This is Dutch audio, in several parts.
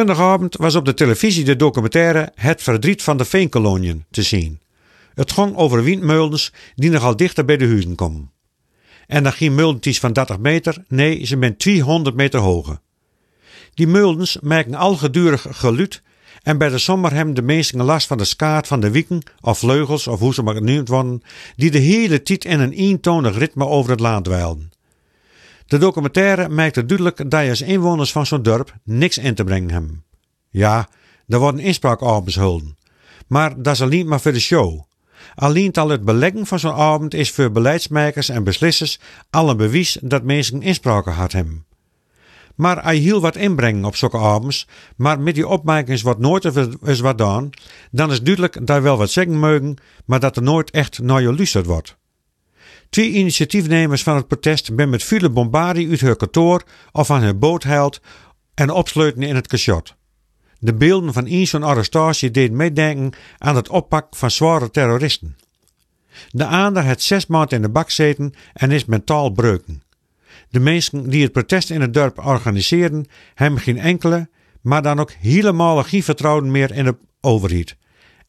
Zondagavond was op de televisie de documentaire Het verdriet van de veenkoloniën te zien. Het ging over windmeulens die nogal dichter bij de huizen komen. En dan geen meulentjes van 30 meter, nee, ze zijn 200 meter hoog. Die meulens maken al gedurig geluid en bij de zomer hebben de meesten last van de skaat van de wieken of vleugels of hoe ze maar genoemd worden, die de hele tijd in een eentonig ritme over het land dweilden. De documentaire maakt het duidelijk dat je als inwoners van zo'n dorp niks in te brengen hebben. Ja, er worden inspraakavonds hulden. Maar dat is alleen maar voor de show. Alleen al het beleggen van zo'n avond is voor beleidsmakers en beslissers al een bewijs dat mensen inspraak gehad hebben. Maar je heel wat inbrengen op zulke avonds, maar met die opmerkingen wat nooit is wat dan, dan is duidelijk dat wel wat zeggen mogen, maar dat er nooit echt naar je wordt. Twee initiatiefnemers van het protest ben met file bombardie uit hun kantoor of van hun boot heilt en opsluiten in het cachot. De beelden van een zo'n arrestatie deden meedenken aan het oppak van zware terroristen. De ander had zes maanden in de bak zeten en is mentaal breuken. De mensen die het protest in het dorp organiseerden, hebben geen enkele, maar dan ook helemaal geen vertrouwen meer in de overheid.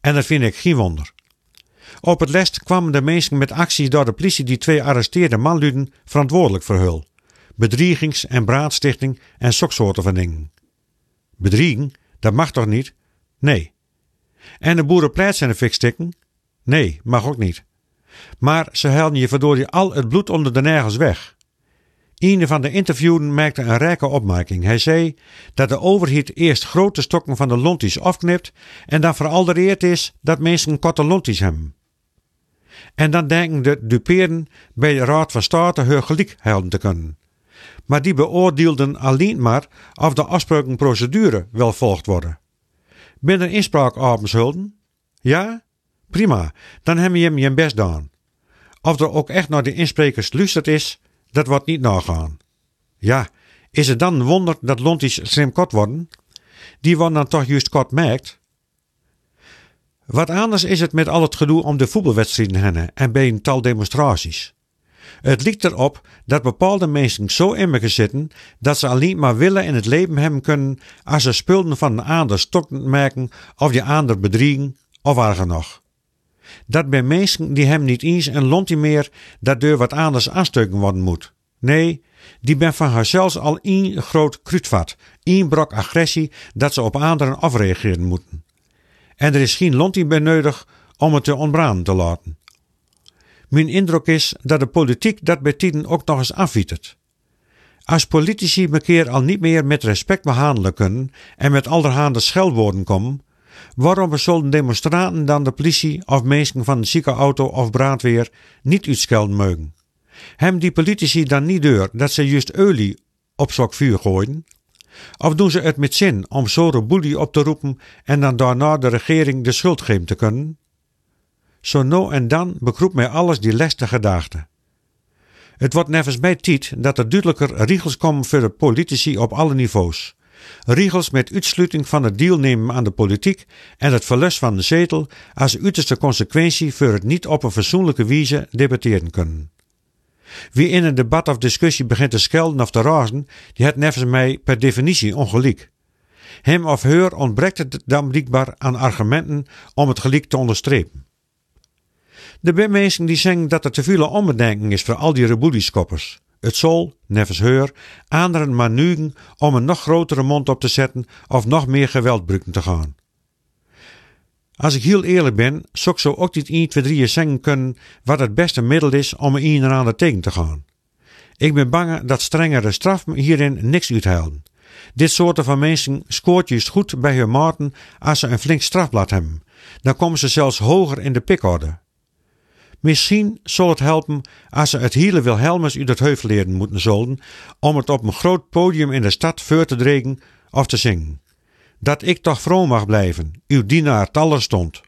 En dat vind ik geen wonder. Op het lest kwamen de mensen met acties door de politie die twee arresteerde manluden verantwoordelijk voor hul. Bedriegings- en braadstichting en soksoorten van dingen. Bedriegen? Dat mag toch niet? Nee. En de boerenpleits in de fik? Nee, mag ook niet. Maar ze helden je verdorie al het bloed onder de nergens weg. Een van de interviewden maakte een rijke opmerking. Hij zei dat de overheid eerst grote stokken van de lonties afknipt en dan veraldereerd is dat mensen korte lonties hebben. En dan denken de duperen bij de Raad van State hun gelijk helden te kunnen. Maar die beoordeelden alleen maar of de afspraken procedure wel volgd worden. Binnen inspraakavonds hulden? Ja? Prima, dan hebben je hem je best gedaan. Of er ook echt naar de insprekers luisterd is, dat wordt niet nagaan. Ja, is het dan een wonder dat lonties slim kort worden? Die worden dan toch juist kort merkt? Wat anders is het met al het gedoe om de voetbalwedstrijden heen en bij een tal demonstraties. Het lijkt erop dat bepaalde mensen zo in zitten dat ze alleen maar willen in het leven hebben kunnen als ze spulden van een ander stokken merken of die ander bedriegen of erger nog. Dat bij mensen die hem niet eens en lontje meer dat deur wat anders aanstukken worden moet. Nee, die ben van haarzelfs al één groot kruidvat, één brok agressie dat ze op anderen afreageren moeten. En er is geen lontie bij nodig om het te ontbranden te laten. Mijn indruk is dat de politiek dat bij tijden ook nog eens afwietert. Als politici keer al niet meer met respect behandelen kunnen en met allerhande scheldwoorden komen, waarom zullen demonstranten dan de politie of mensen van de ziekenauto of brandweer niet uitschelden mogen? Hem die politici dan niet deur dat ze juist olie op zo'n vuur gooien? Of doen ze het met zin om zo'n boelie op te roepen en dan daarna de regering de schuld geven te kunnen? Zo nou en dan bekroept mij alles die leste gedachte. Het wordt nevens mij tijd dat er duidelijker regels komen voor de politici op alle niveaus. Regels met uitsluiting van het deelnemen aan de politiek en het verlust van de zetel als uiterste consequentie voor het niet op een fatsoenlijke wijze debatteren kunnen. Wie in een debat of discussie begint te schelden of te razen, die heeft nevens mij per definitie ongelijk. Hem of haar ontbreekt het dan blijkbaar aan argumenten om het gelijk te onderstrepen. De mensen die zeggen dat er te veel onbedenking is voor al die rebelieskoppers. Het zal, nevens heur, anderen maar nugen om een nog grotere mond op te zetten of nog meer geweldbruiken te gaan. Als ik heel eerlijk ben, zou ik zo ook niet 1, 2, 3 zeggen kunnen wat het beste middel is om een en ander tegen te gaan. Ik ben bang dat strengere straf hierin niks uithelden. Dit soort van mensen scoort juist goed bij hun maten als ze een flink strafblad hebben. Dan komen ze zelfs hoger in de pikorde. Misschien zal het helpen als ze het hele Wilhelmus uit het heuvel leren moeten zullen om het op een groot podium in de stad voor te dringen of te zingen. Dat ik toch vroom mag blijven, uw dienaar taller stond.